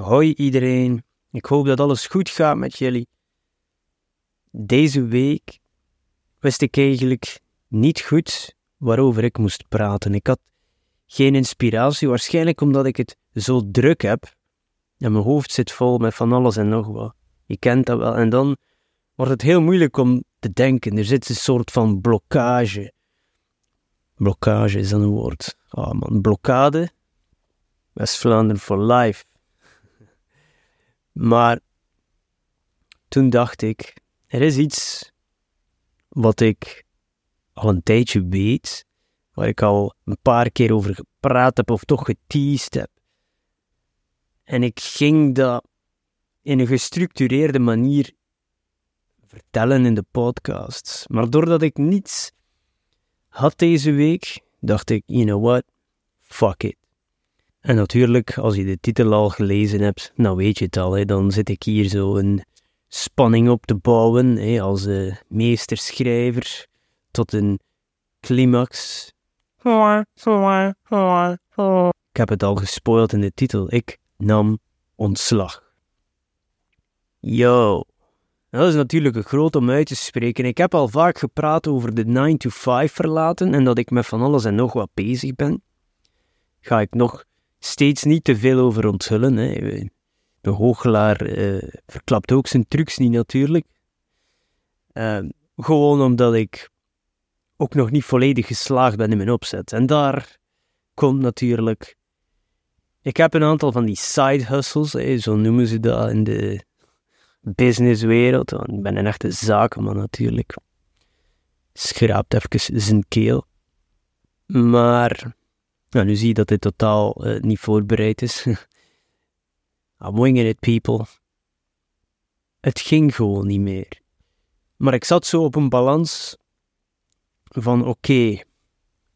Hoi iedereen, ik hoop dat alles goed gaat met jullie. Deze week wist ik eigenlijk niet goed waarover ik moest praten. Ik had geen inspiratie, waarschijnlijk omdat ik het zo druk heb en mijn hoofd zit vol met van alles en nog wat. Je kent dat wel. En dan wordt het heel moeilijk om te denken. Er zit een soort van blokkage. Blokkage is een woord. Oh man, blokkade. West-Vlaanderen for life. Maar toen dacht ik, er is iets wat ik al een tijdje weet, waar ik al een paar keer over gepraat heb of toch geteased heb. En ik ging dat in een gestructureerde manier vertellen in de podcast. Maar doordat ik niets had deze week, dacht ik, you know what, fuck it. En natuurlijk, als je de titel al gelezen hebt, dan weet je het al. Hè, dan zit ik hier zo een spanning op te bouwen, hè, als uh, meesterschrijver, tot een climax. Ik heb het al gespoild in de titel. Ik nam ontslag. Yo. Dat is natuurlijk een groot om uit te spreken. Ik heb al vaak gepraat over de 9 to 5 verlaten en dat ik met van alles en nog wat bezig ben. Ga ik nog steeds niet te veel over onthullen. Hè. De uh, verklapt ook zijn trucs niet natuurlijk. Uh, gewoon omdat ik ook nog niet volledig geslaagd ben in mijn opzet. En daar komt natuurlijk. Ik heb een aantal van die side hustles, zo noemen ze dat in de businesswereld. Ik ben een echte zakenman natuurlijk. Schraapt even zijn keel. Maar nou, nu zie je dat dit totaal uh, niet voorbereid is. I'm winging it, people. Het ging gewoon niet meer. Maar ik zat zo op een balans van oké,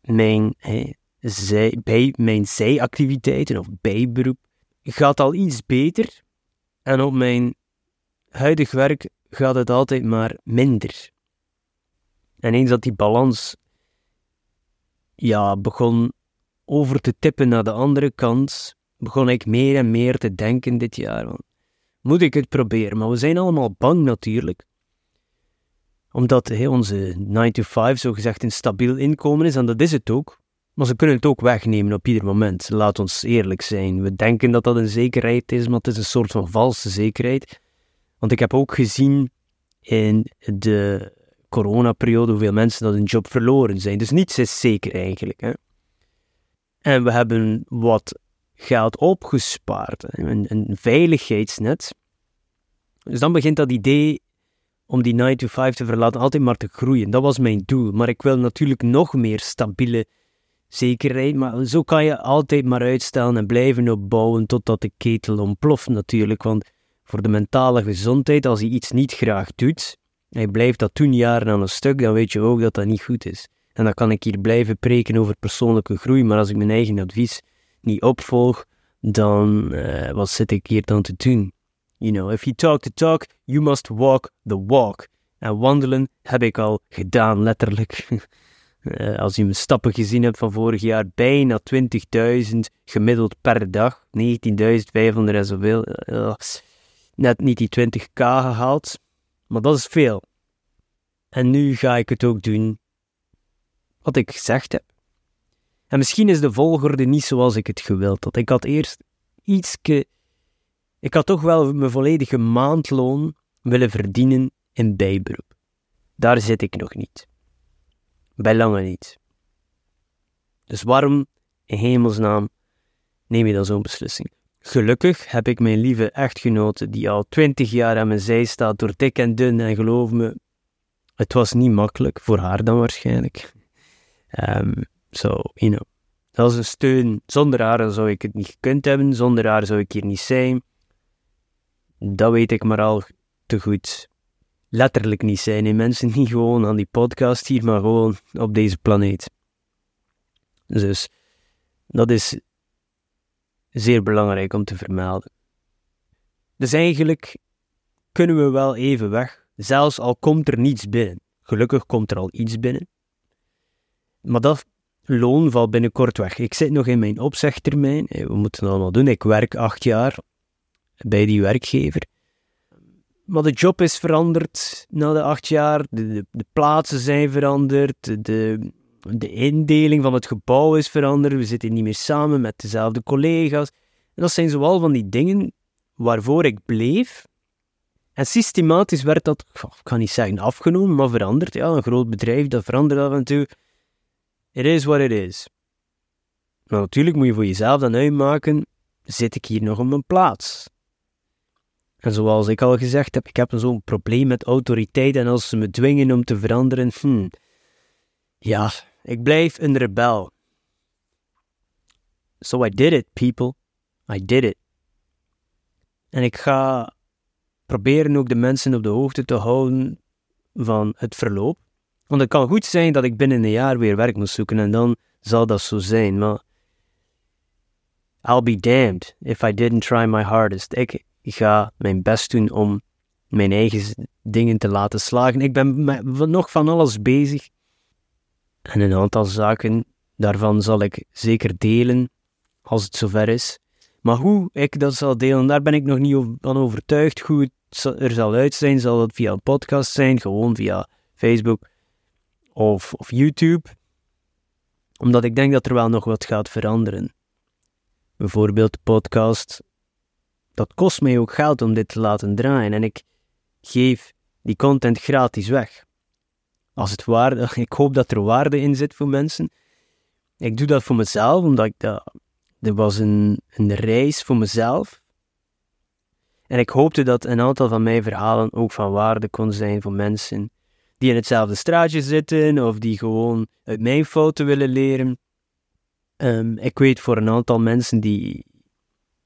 mijn, zij, bij, mijn zijactiviteiten of bijberoep gaat al iets beter en op mijn huidig werk gaat het altijd maar minder. En eens dat die balans ja, begon over te tippen naar de andere kant, begon ik meer en meer te denken dit jaar. Moet ik het proberen? Maar we zijn allemaal bang natuurlijk. Omdat onze 9 to 5 zogezegd een stabiel inkomen is, en dat is het ook. Maar ze kunnen het ook wegnemen op ieder moment. Laat ons eerlijk zijn. We denken dat dat een zekerheid is, maar het is een soort van valse zekerheid. Want ik heb ook gezien in de coronaperiode hoeveel mensen dat hun job verloren zijn. Dus niets is zeker eigenlijk. Hè? En we hebben wat geld opgespaard, een, een veiligheidsnet. Dus dan begint dat idee om die 9 to 5 te verlaten altijd maar te groeien. Dat was mijn doel. Maar ik wil natuurlijk nog meer stabiele zekerheid. Maar zo kan je altijd maar uitstellen en blijven opbouwen totdat de ketel ontploft natuurlijk. Want voor de mentale gezondheid, als je iets niet graag doet, en je blijft dat toen jaren aan een stuk, dan weet je ook dat dat niet goed is. En dan kan ik hier blijven preken over persoonlijke groei, maar als ik mijn eigen advies niet opvolg, dan uh, wat zit ik hier dan te doen? You know, if you talk the talk, you must walk the walk. En wandelen heb ik al gedaan, letterlijk. uh, als je mijn stappen gezien hebt van vorig jaar, bijna 20.000 gemiddeld per dag. 19.500 en zoveel. Uh, net niet die 20k gehaald. Maar dat is veel. En nu ga ik het ook doen wat ik gezegd heb. En misschien is de volgorde niet zoals ik het gewild had. Ik had eerst ietske... Ik had toch wel mijn volledige maandloon willen verdienen in bijberoep. Daar zit ik nog niet. Bij lange niet. Dus waarom, in hemelsnaam, neem je dan zo'n beslissing? Gelukkig heb ik mijn lieve echtgenote, die al twintig jaar aan mijn zij staat, door dik en dun, en geloof me, het was niet makkelijk, voor haar dan waarschijnlijk. Um, so, you know, dat is een steun. Zonder haar zou ik het niet gekund hebben. Zonder haar zou ik hier niet zijn. Dat weet ik maar al te goed. Letterlijk niet zijn. En mensen niet gewoon aan die podcast hier, maar gewoon op deze planeet. Dus dat is zeer belangrijk om te vermelden. Dus eigenlijk kunnen we wel even weg, zelfs al komt er niets binnen. Gelukkig komt er al iets binnen. Maar dat loon valt binnenkort weg. Ik zit nog in mijn opzegtermijn. We moeten het allemaal doen. Ik werk acht jaar. bij die werkgever. Maar de job is veranderd na de acht jaar, de, de, plaatsen zijn veranderd, de, de indeling van het gebouw is veranderd, we zitten niet meer samen met dezelfde collega's. En dat zijn zoal van die dingen waarvoor ik bleef. En systematisch werd dat, ik kan niet zeggen afgenomen, maar veranderd. Ja, een groot bedrijf, dat verandert af en toe. It is what it is. Maar natuurlijk moet je voor jezelf dan uitmaken, zit ik hier nog op mijn plaats? En zoals ik al gezegd heb, ik heb zo'n probleem met autoriteit en als ze me dwingen om te veranderen, hmm, ja, ik blijf een rebel. So I did it, people. I did it. En ik ga proberen ook de mensen op de hoogte te houden van het verloop. Want het kan goed zijn dat ik binnen een jaar weer werk moet zoeken en dan zal dat zo zijn. Maar I'll be damned if I didn't try my hardest. Ik ga mijn best doen om mijn eigen dingen te laten slagen. Ik ben nog van alles bezig. En een aantal zaken daarvan zal ik zeker delen als het zover is. Maar hoe ik dat zal delen, daar ben ik nog niet van overtuigd. Hoe het er zal uit zijn, zal het via een podcast zijn, gewoon via Facebook of, of YouTube. Omdat ik denk dat er wel nog wat gaat veranderen. Bijvoorbeeld de podcast. Dat kost mij ook geld om dit te laten draaien en ik geef die content gratis weg. Als het waarde, ik hoop dat er waarde in zit voor mensen. Ik doe dat voor mezelf, omdat ik dat, er was een, een reis voor mezelf. En ik hoopte dat een aantal van mijn verhalen ook van waarde kon zijn voor mensen die in hetzelfde straatje zitten of die gewoon uit mijn fouten willen leren. Um, ik weet voor een aantal mensen die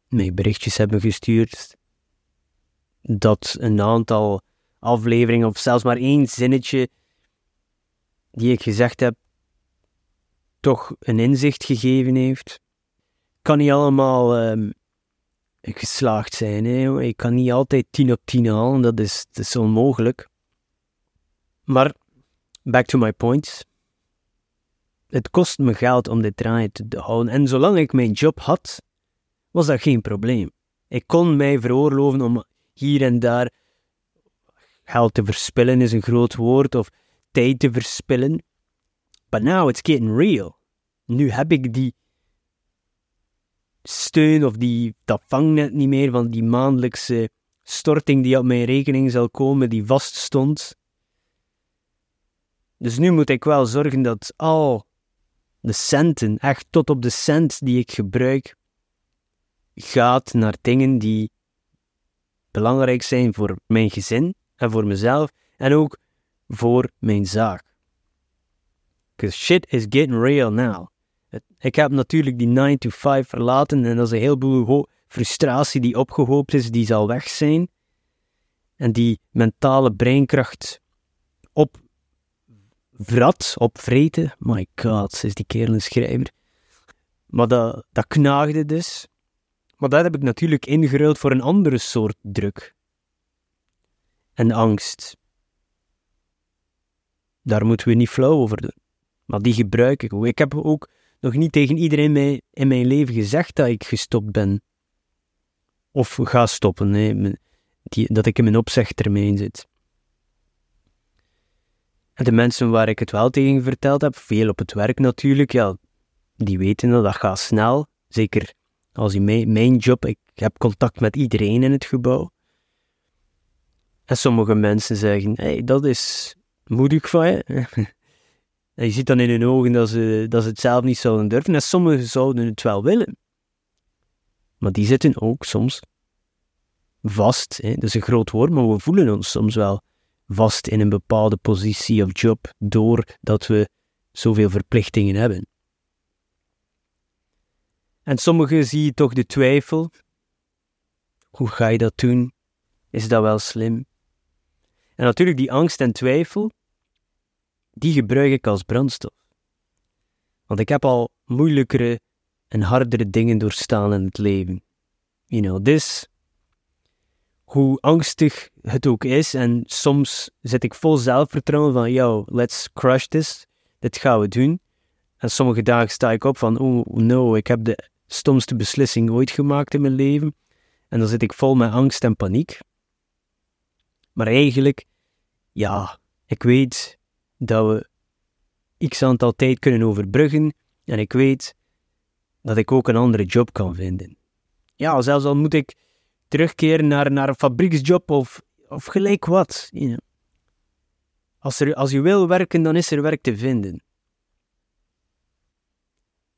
mij berichtjes hebben gestuurd dat een aantal afleveringen of zelfs maar één zinnetje die ik gezegd heb toch een inzicht gegeven heeft. Kan niet allemaal um, geslaagd zijn. Hè? Ik kan niet altijd 10 op 10 halen, dat is, dat is onmogelijk. Maar, back to my points het kost me geld om dit draaien te houden. En zolang ik mijn job had, was dat geen probleem. Ik kon mij veroorloven om hier en daar geld te verspillen, is een groot woord, of tijd te verspillen. But now it's getting real. Nu heb ik die steun of die, dat vangnet niet meer van die maandelijkse storting die op mijn rekening zal komen, die vaststond. Dus nu moet ik wel zorgen dat al de centen, echt tot op de cent die ik gebruik, gaat naar dingen die belangrijk zijn voor mijn gezin en voor mezelf en ook voor mijn zaak. Because shit is getting real now. Ik heb natuurlijk die 9 to 5 verlaten en dat is een heleboel frustratie die opgehoopt is, die zal weg zijn. En die mentale breinkracht op vrat op vreten. My god, is die kerel een schrijver. Maar dat, dat knaagde dus. Maar dat heb ik natuurlijk ingeruild voor een andere soort druk. En angst. Daar moeten we niet flauw over doen. Maar die gebruik ik ook. Ik heb ook nog niet tegen iedereen in mijn leven gezegd dat ik gestopt ben. Of ga stoppen, die, dat ik in mijn opzegtermijn zit. En de mensen waar ik het wel tegen verteld heb, veel op het werk natuurlijk, ja, die weten dat dat gaat snel. Zeker als in mijn, mijn job, ik heb contact met iedereen in het gebouw. En sommige mensen zeggen, hey, dat is moedig van je. en je ziet dan in hun ogen dat ze, dat het zelf niet zouden durven. En sommigen zouden het wel willen. Maar die zitten ook soms vast. Hè? Dat is een groot woord, maar we voelen ons soms wel vast in een bepaalde positie of job doordat we zoveel verplichtingen hebben. En sommigen zie je toch de twijfel. Hoe ga je dat doen? Is dat wel slim? En natuurlijk die angst en twijfel, die gebruik ik als brandstof. Want ik heb al moeilijkere en hardere dingen doorstaan in het leven. You know, this hoe angstig het ook is. En soms zit ik vol zelfvertrouwen van, yo, let's crush this. Dit gaan we doen. En sommige dagen sta ik op van, oh no, ik heb de stomste beslissing ooit gemaakt in mijn leven. En dan zit ik vol met angst en paniek. Maar eigenlijk, ja, ik weet dat we x aantal tijd kunnen overbruggen. En ik weet dat ik ook een andere job kan vinden. Ja, zelfs al moet ik terugkeren naar, naar een fabrieksjob of, of gelijk wat. Als, er, als je wil werken, dan is er werk te vinden.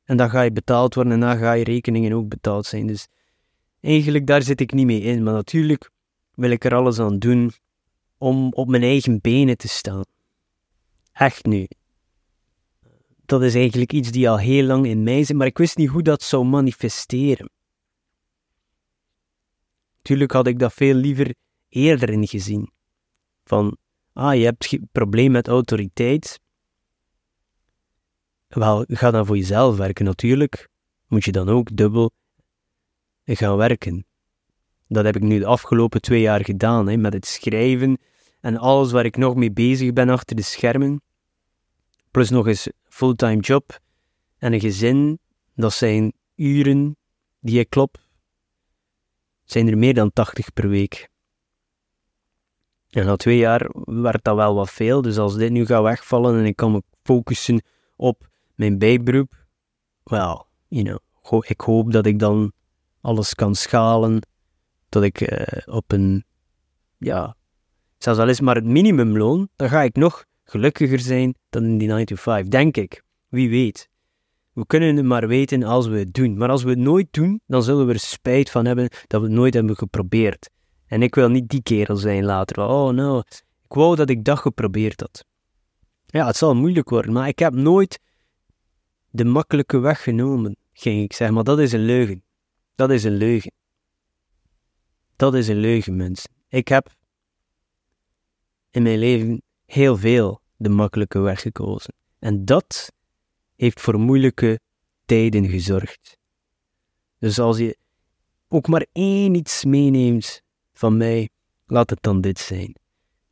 En dan ga je betaald worden en dan ga je rekeningen ook betaald zijn. Dus eigenlijk daar zit ik niet mee in. Maar natuurlijk wil ik er alles aan doen om op mijn eigen benen te staan. Echt nu. Dat is eigenlijk iets die al heel lang in mij zit, maar ik wist niet hoe dat zou manifesteren. Tuurlijk had ik dat veel liever eerder ingezien. Van, ah, je hebt geen probleem met autoriteit. Wel, ga dan voor jezelf werken. Natuurlijk moet je dan ook dubbel gaan werken. Dat heb ik nu de afgelopen twee jaar gedaan, hè, met het schrijven en alles waar ik nog mee bezig ben achter de schermen. Plus nog eens fulltime job en een gezin. Dat zijn uren die ik klop. Zijn er meer dan 80 per week. En na twee jaar werd dat wel wat veel. Dus als dit nu gaat wegvallen en ik kan me focussen op mijn bijberoep, wel, you know, ik hoop dat ik dan alles kan schalen, dat ik uh, op een, ja, zelfs al is maar het minimumloon, dan ga ik nog gelukkiger zijn dan in die 9 to 5, denk ik. Wie weet. We kunnen het maar weten als we het doen. Maar als we het nooit doen, dan zullen we er spijt van hebben dat we het nooit hebben geprobeerd. En ik wil niet die kerel zijn later. Oh no, ik wou dat ik dat geprobeerd had. Ja, het zal moeilijk worden, maar ik heb nooit de makkelijke weg genomen, ging ik zeggen. Maar dat is een leugen. Dat is een leugen. Dat is een leugen, mensen. Ik heb in mijn leven heel veel de makkelijke weg gekozen. En dat heeft voor moeilijke tijden gezorgd. Dus als je ook maar één iets meeneemt van mij, laat het dan dit zijn.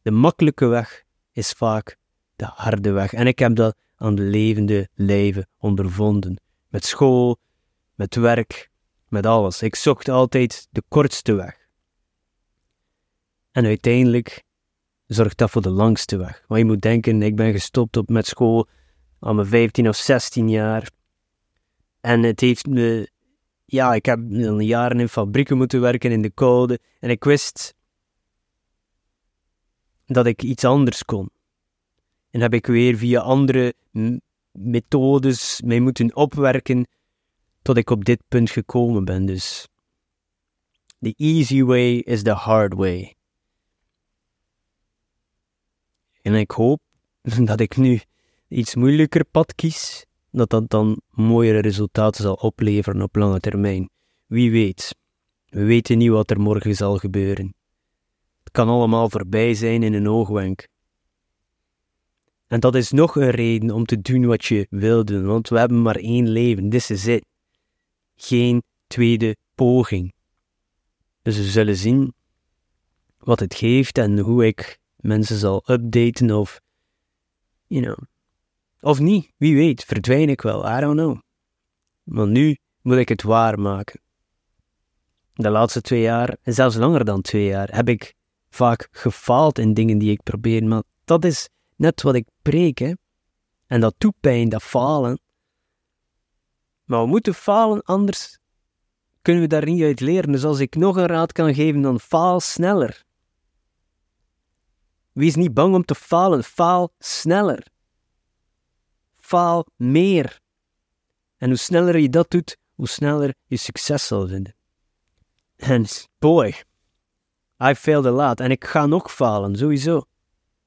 De makkelijke weg is vaak de harde weg. En ik heb dat aan de levende lijve ondervonden. Met school, met werk, met alles. Ik zocht altijd de kortste weg. En uiteindelijk zorgt dat voor de langste weg. Maar je moet denken, ik ben gestopt op met school aan mijn 15 of 16 jaar. En het heeft me, ja, ik heb jaren in fabrieken moeten werken in de koude. En ik wist dat ik iets anders kon. En heb ik weer via andere methodes mee moeten opwerken tot ik op dit punt gekomen ben. Dus the easy way is the hard way. En ik hoop dat ik nu iets moeilijker pad kies, dat dat dan mooiere resultaten zal opleveren op lange termijn. Wie weet. We weten niet wat er morgen zal gebeuren. Het kan allemaal voorbij zijn in een oogwenk. En dat is nog een reden om te doen wat je wil doen, want we hebben maar één leven, this is it. Geen tweede poging. Dus we zullen zien wat het geeft en hoe ik mensen zal updaten of, you know, of niet, wie weet, verdwijn ik wel, I don't know. Maar nu moet ik het waarmaken. De laatste twee jaar, en zelfs langer dan twee jaar, heb ik vaak gefaald in dingen die ik probeer, maar dat is net wat ik preek, hè. En dat doet pijn, dat falen. Maar we moeten falen, anders kunnen we daar niet uit leren. Dus als ik nog een raad kan geven, dan faal sneller. Wees niet bang om te falen, faal sneller. Faal meer. En hoe sneller je dat doet, hoe sneller je succes zal vinden. En boy, I failed a lot en ik ga nog falen, sowieso.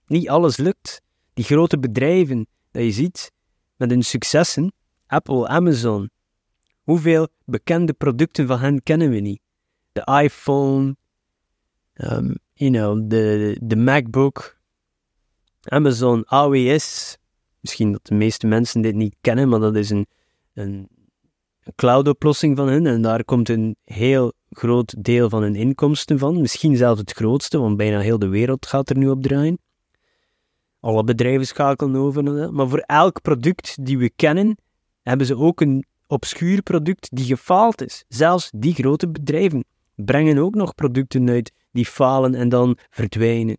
Niet alles lukt. Die grote bedrijven dat je ziet met hun successen, Apple, Amazon. Hoeveel bekende producten van hen kennen we niet? De iPhone, um, you know, de, de MacBook, Amazon AWS. Misschien dat de meeste mensen dit niet kennen, maar dat is een, een, een cloud-oplossing van hen. En daar komt een heel groot deel van hun inkomsten van. Misschien zelfs het grootste, want bijna heel de wereld gaat er nu op draaien. Alle bedrijven schakelen over. Maar voor elk product die we kennen, hebben ze ook een obscuur product die gefaald is. Zelfs die grote bedrijven. brengen ook nog producten uit die falen en dan verdwijnen.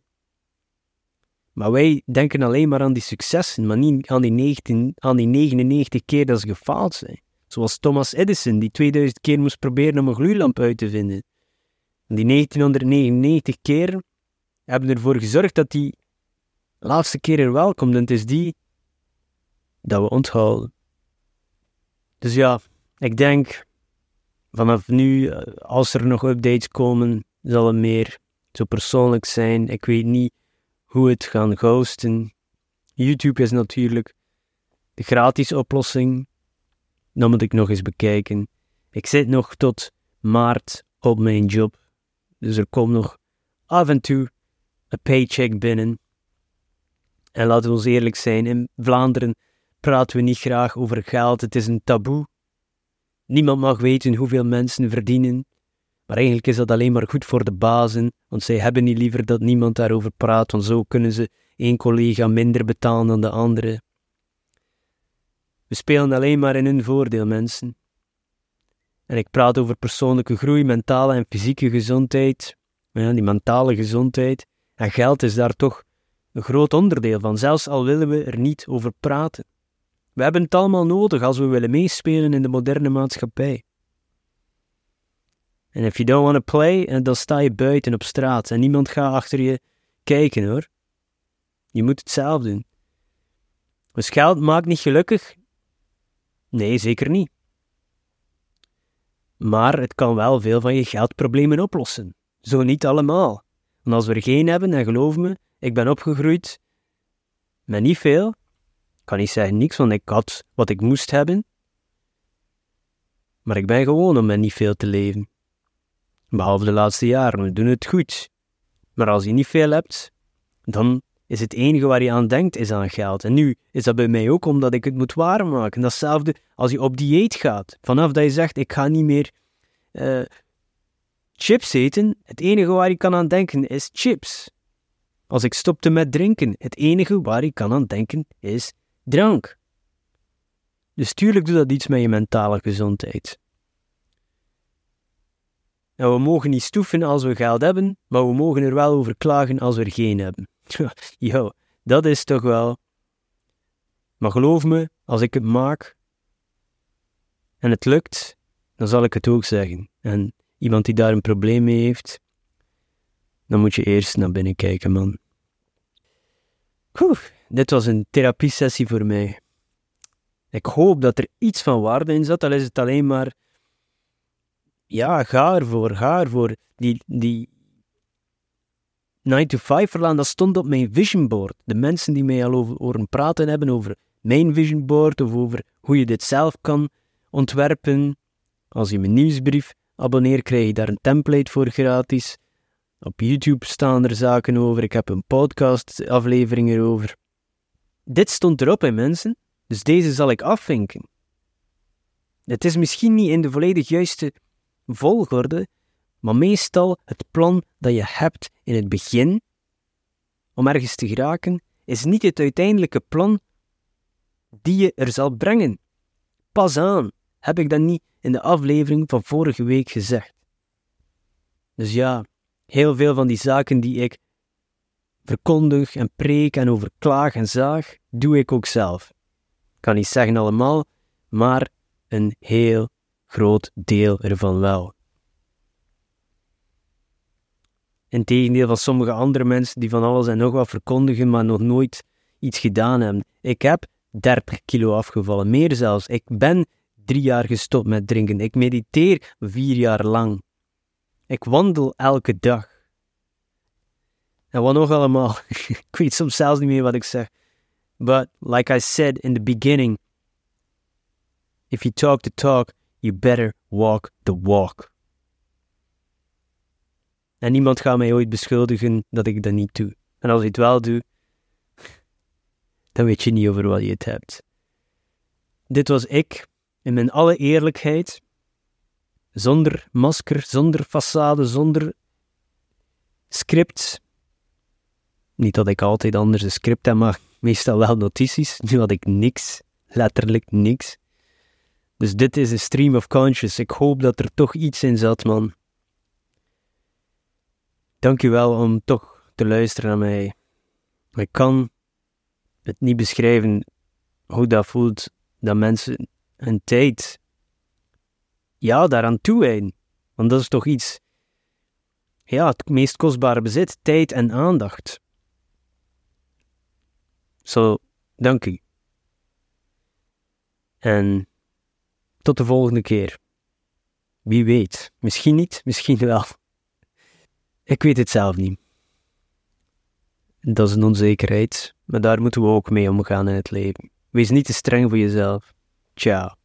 Maar wij denken alleen maar aan die successen, maar niet aan die, 19, aan die 99 keer dat ze gefaald zijn. Zoals Thomas Edison, die 2000 keer moest proberen om een gloeilamp uit te vinden. En die 1999 keer hebben ervoor gezorgd dat die laatste keer er wel komt. En het is die dat we onthouden. Dus ja, ik denk vanaf nu, eh, als er nog updates komen, zal het meer zo persoonlijk zijn. Ik weet niet hoe het gaan ghosten. YouTube is natuurlijk de gratis oplossing. Dan moet ik nog eens bekijken. Ik zit nog tot maart op mijn job. Dus er komt nog af en toe een paycheck binnen. En laten we ons eerlijk zijn, in Vlaanderen praten we niet graag over geld. Het is een taboe. Niemand mag weten hoeveel mensen verdienen. Maar eigenlijk is dat alleen maar goed voor de bazen, want zij hebben niet liever dat niemand daarover praat, want zo kunnen ze één collega minder betalen dan de andere. We spelen alleen maar in hun voordeel, mensen. En ik praat over persoonlijke groei, mentale en fysieke gezondheid. Ja, die mentale gezondheid. En geld is daar toch een groot onderdeel van, zelfs al willen we er niet over praten. We hebben het allemaal nodig als we willen meespelen in de moderne maatschappij. En if you don't want to play, eh, dan sta je buiten op straat en niemand gaat achter je kijken hoor. Je moet het zelf doen. Dus geld maakt niet gelukkig? Nee, zeker niet. Maar het kan wel veel van je geldproblemen oplossen. Zo niet allemaal. Want als we er geen hebben, en geloof me, ik ben opgegroeid met niet veel. Ik kan niet zeggen niks, want ik had wat ik moest hebben. Maar ik ben gewoon om met niet veel te leven. Behalve de laatste jaren, we doen het goed. Maar als je niet veel hebt, dan is het enige waar je aan denkt, is aan geld. En nu is dat bij mij ook omdat ik het moet waarmaken. Datzelfde als je op dieet gaat. Vanaf dat je zegt, ik ga niet meer uh, chips eten, het enige waar je kan aan denken is chips. Als ik stopte met drinken, het enige waar je kan aan denken is drank. Dus tuurlijk doet dat iets met je mentale gezondheid. En we mogen niet stoeven als we geld hebben, maar we mogen er wel over klagen als we er geen hebben. Jo, dat is toch wel. Maar geloof me, als ik het maak en het lukt, dan zal ik het ook zeggen. En iemand die daar een probleem mee heeft, dan moet je eerst naar binnen kijken, man. Oeh, dit was een therapiesessie voor mij. Ik hoop dat er iets van waarde in zat, al is het alleen maar ja, ga ervoor, ga ervoor. Die, die 9 to 5 verlaan, dat stond op mijn vision board. De mensen die mij al over horen praten hebben over mijn vision board of over hoe je dit zelf kan ontwerpen. Als je mijn nieuwsbrief abonneert, krijg je daar een template voor gratis. Op YouTube staan er zaken over. Ik heb een podcast aflevering erover. Dit stond erop, hè, mensen. Dus deze zal ik afvinken. Het is misschien niet in de volledig juiste volgorde, maar meestal het plan dat je hebt in het begin om ergens te geraken, is niet het uiteindelijke plan die je er zal brengen. Pas aan, heb ik dat niet in de aflevering van vorige week gezegd. Dus ja, heel veel van die zaken die ik verkondig en preek en overklaag en zaag, doe ik ook zelf. Ik kan niet zeggen allemaal, maar een heel groot deel ervan wel. In tegendeel van sommige andere mensen die van alles en nog wat verkondigen, maar nog nooit iets gedaan hebben. Ik heb 30 kilo afgevallen, meer zelfs. Ik ben drie jaar gestopt met drinken. Ik mediteer vier jaar lang. Ik wandel elke dag. En wat nog allemaal? ik weet soms zelfs niet meer wat ik zeg. But like I said in the beginning, if you talk the talk, You better walk the walk. En niemand gaat mij ooit beschuldigen dat ik dat niet doe. En als ik het wel doe, dan weet je niet over wat je het hebt. Dit was ik, in mijn alle eerlijkheid, zonder masker, zonder façade, zonder script. Niet dat ik altijd anders een script heb, maar meestal wel notities. Nu had ik niks, letterlijk niks. Dus dit is een stream of conscious. Ik hoop dat er toch iets in zat, man. Dankjewel om toch te luisteren naar mij. Ik kan het niet beschrijven hoe dat voelt dat mensen hun tijd ja, daaraan toewijden. Want dat is toch iets, ja, het meest kostbare bezit, tijd en aandacht. Zo, dank u. En tot de volgende keer. Wie weet, misschien niet, misschien wel. Ik weet het zelf niet. Dat is een onzekerheid, maar daar moeten we ook mee omgaan in het leven. Wees niet te streng voor jezelf. Ciao.